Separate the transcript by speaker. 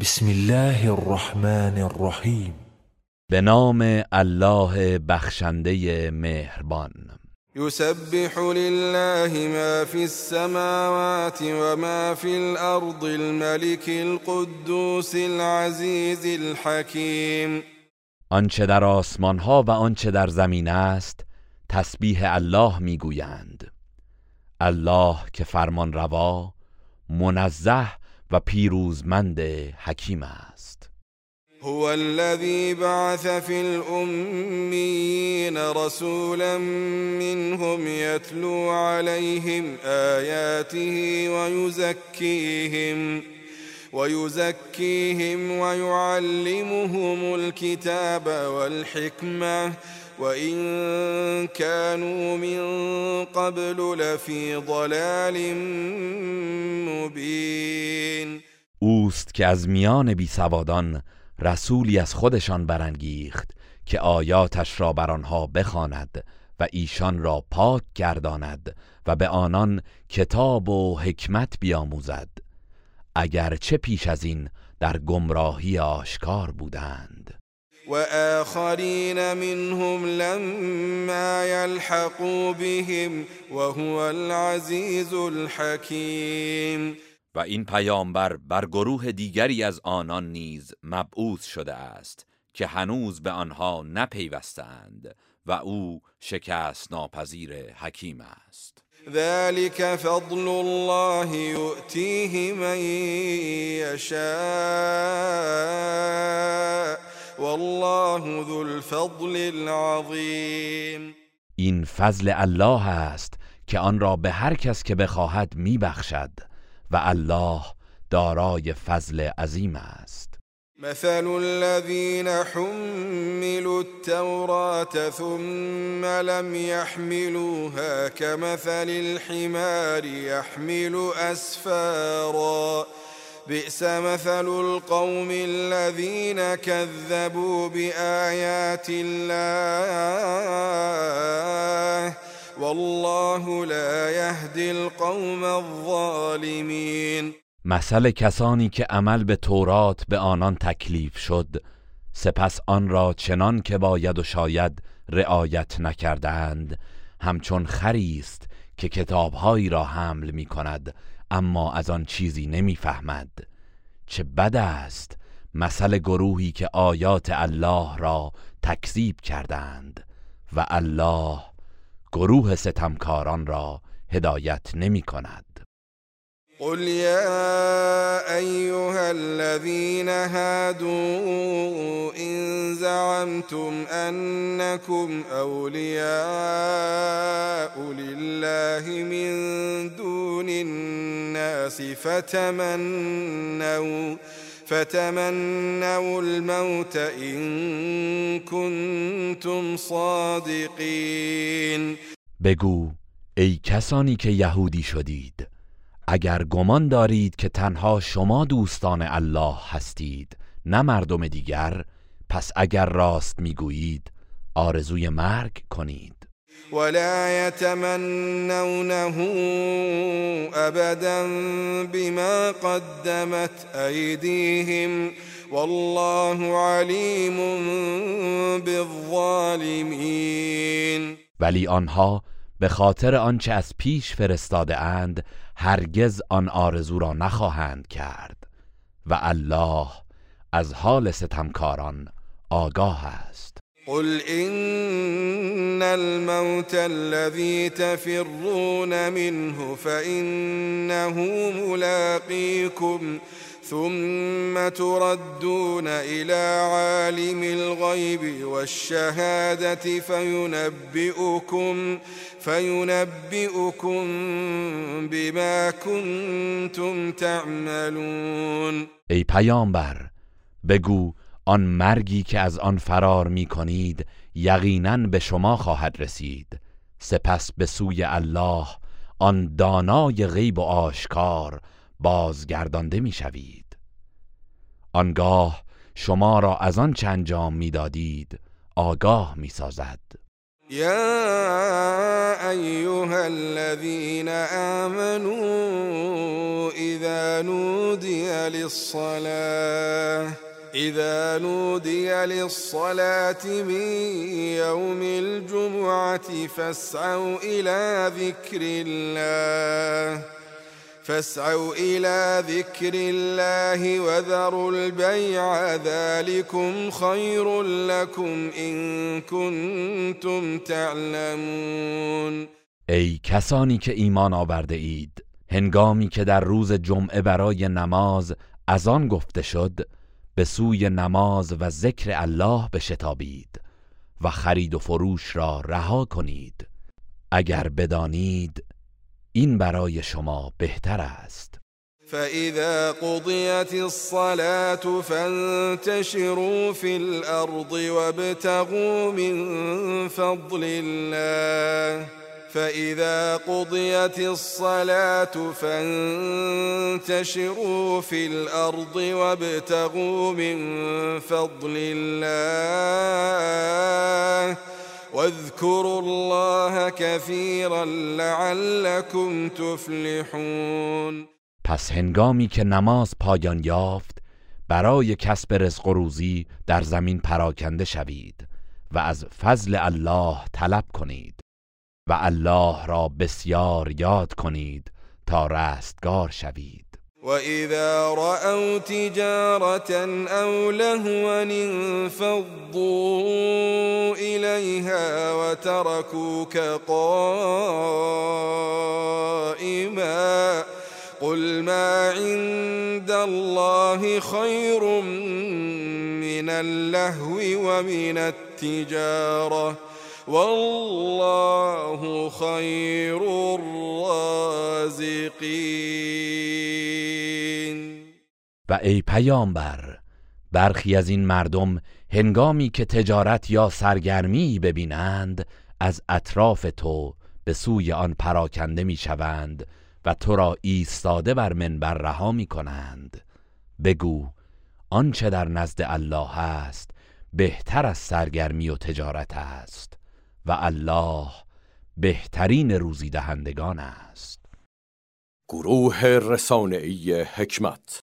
Speaker 1: بسم الله الرحمن الرحیم به نام الله بخشنده مهربان
Speaker 2: یسبح لله ما فی السماوات و ما فی الارض الملك القدوس العزیز الحکیم
Speaker 1: آنچه در آسمان ها و آنچه در زمین است تسبیح الله میگویند الله که فرمان روا منزه و پیروزمند حکیم است
Speaker 2: هو الذي بعث في الأمين رسولا منهم يتلو عليهم آياته ويزكيهم ويزكيهم ويعلمهم الكتاب والحكمة وإن كانوا من قبل ضلال
Speaker 1: مبین اوست که از میان بی سوادان رسولی از خودشان برانگیخت که آیاتش را بر آنها بخواند و ایشان را پاک گرداند و به آنان کتاب و حکمت بیاموزد چه پیش از این در گمراهی آشکار بودند
Speaker 2: وآخرين منهم لما يلحقوا بهم وهو العزيز الحكيم
Speaker 1: و این پیامبر بر گروه دیگری از آنان نیز مبعوث شده است که هنوز به آنها نپیوستند و او شکست ناپذیر حکیم است
Speaker 2: ذلك فضل الله يؤتيه من يشاء والله ذو الفضل
Speaker 1: این فضل الله است که آن را به هر کس که بخواهد میبخشد و الله دارای فضل عظیم است
Speaker 2: مثل الذين حملوا التوراة ثم لم يحملوها كمثل الحمار يحمل اسفارا بئس مثل القوم الذين كذبوا بآيات الله والله لا يهدي القوم الظالمین
Speaker 1: مثل کسانی که عمل به تورات به آنان تکلیف شد سپس آن را چنان که باید و شاید رعایت نکردند همچون خریست که کتابهایی را حمل می کند اما از آن چیزی نمیفهمد چه بد است مثل گروهی که آیات الله را تکذیب کردند و الله گروه ستمکاران را هدایت نمی کند
Speaker 2: قل یا الذين هادوا زعمتم أنكم أولياء لله من دون الناس فتمنوا فتمنوا الموت إن كنتم صادقین
Speaker 1: بگو ای کسانی که یهودی شدید اگر گمان دارید که تنها شما دوستان الله هستید نه مردم دیگر پس اگر راست میگویید آرزوی مرگ کنید ولا يتمنونه ابدا بما قدمت ايديهم
Speaker 2: والله عليم بالظالمين
Speaker 1: ولی آنها به خاطر آنچه از پیش فرستاده اند هرگز آن آرزو را نخواهند کرد و الله از حال ستمکاران آگاه است
Speaker 2: قل إن الموت الذي تفرون منه فإنه ملاقيكم ثم تردون إلى عالم الغيب والشهادة فينبئكم فينبئكم بما كنتم تعملون
Speaker 1: أي پیامبر بگو آن مرگی که از آن فرار می کنید یقینا به شما خواهد رسید سپس به سوی الله آن دانای غیب و آشکار بازگردانده می شوید آنگاه شما را از آن چند انجام می دادید آگاه می سازد
Speaker 2: یا ایها الذین آمنوا اذا للصلاه إذا نودي للصلاة من يوم الجمعة فاسعوا إلى ذكر الله فاسعوا إلى ذكر الله وذروا البيع ذلكم خير لكم إن كنتم تعلمون
Speaker 1: ای کسانی که ایمان آورده اید هنگامی که در روز جمعه برای نماز از آن گفته شد به سوی نماز و ذکر الله بشتابید و خرید و فروش را رها کنید اگر بدانید این برای شما بهتر است
Speaker 2: فاذا قضیت الصلاة فانتشروا في الارض وابتغوا من فضل الله فإذا قضيت الصلاة فانتشروا في الأرض وابتغوا من فضل الله واذكروا الله كثيرا لعلكم تفلحون
Speaker 1: پس هنگامی که نماز پایان یافت برای کسب رزق و روزی در زمین پراکنده شوید و از فضل الله طلب کنید و الله را بسیار یاد کنید تا رستگار شوید و
Speaker 2: اذا رأوا تجارتا او لهوا انفضوا إِلَيْهَا و قائما قل ما عند الله خير من اللهو ومن التجاره والله خير الرازقين
Speaker 1: و ای پیامبر برخی از این مردم هنگامی که تجارت یا سرگرمی ببینند از اطراف تو به سوی آن پراکنده می شوند و تو را ایستاده بر منبر رها می کنند بگو آنچه در نزد الله است بهتر از سرگرمی و تجارت است و الله بهترین روزی دهندگان است
Speaker 3: گروه رسانه‌ای حکمت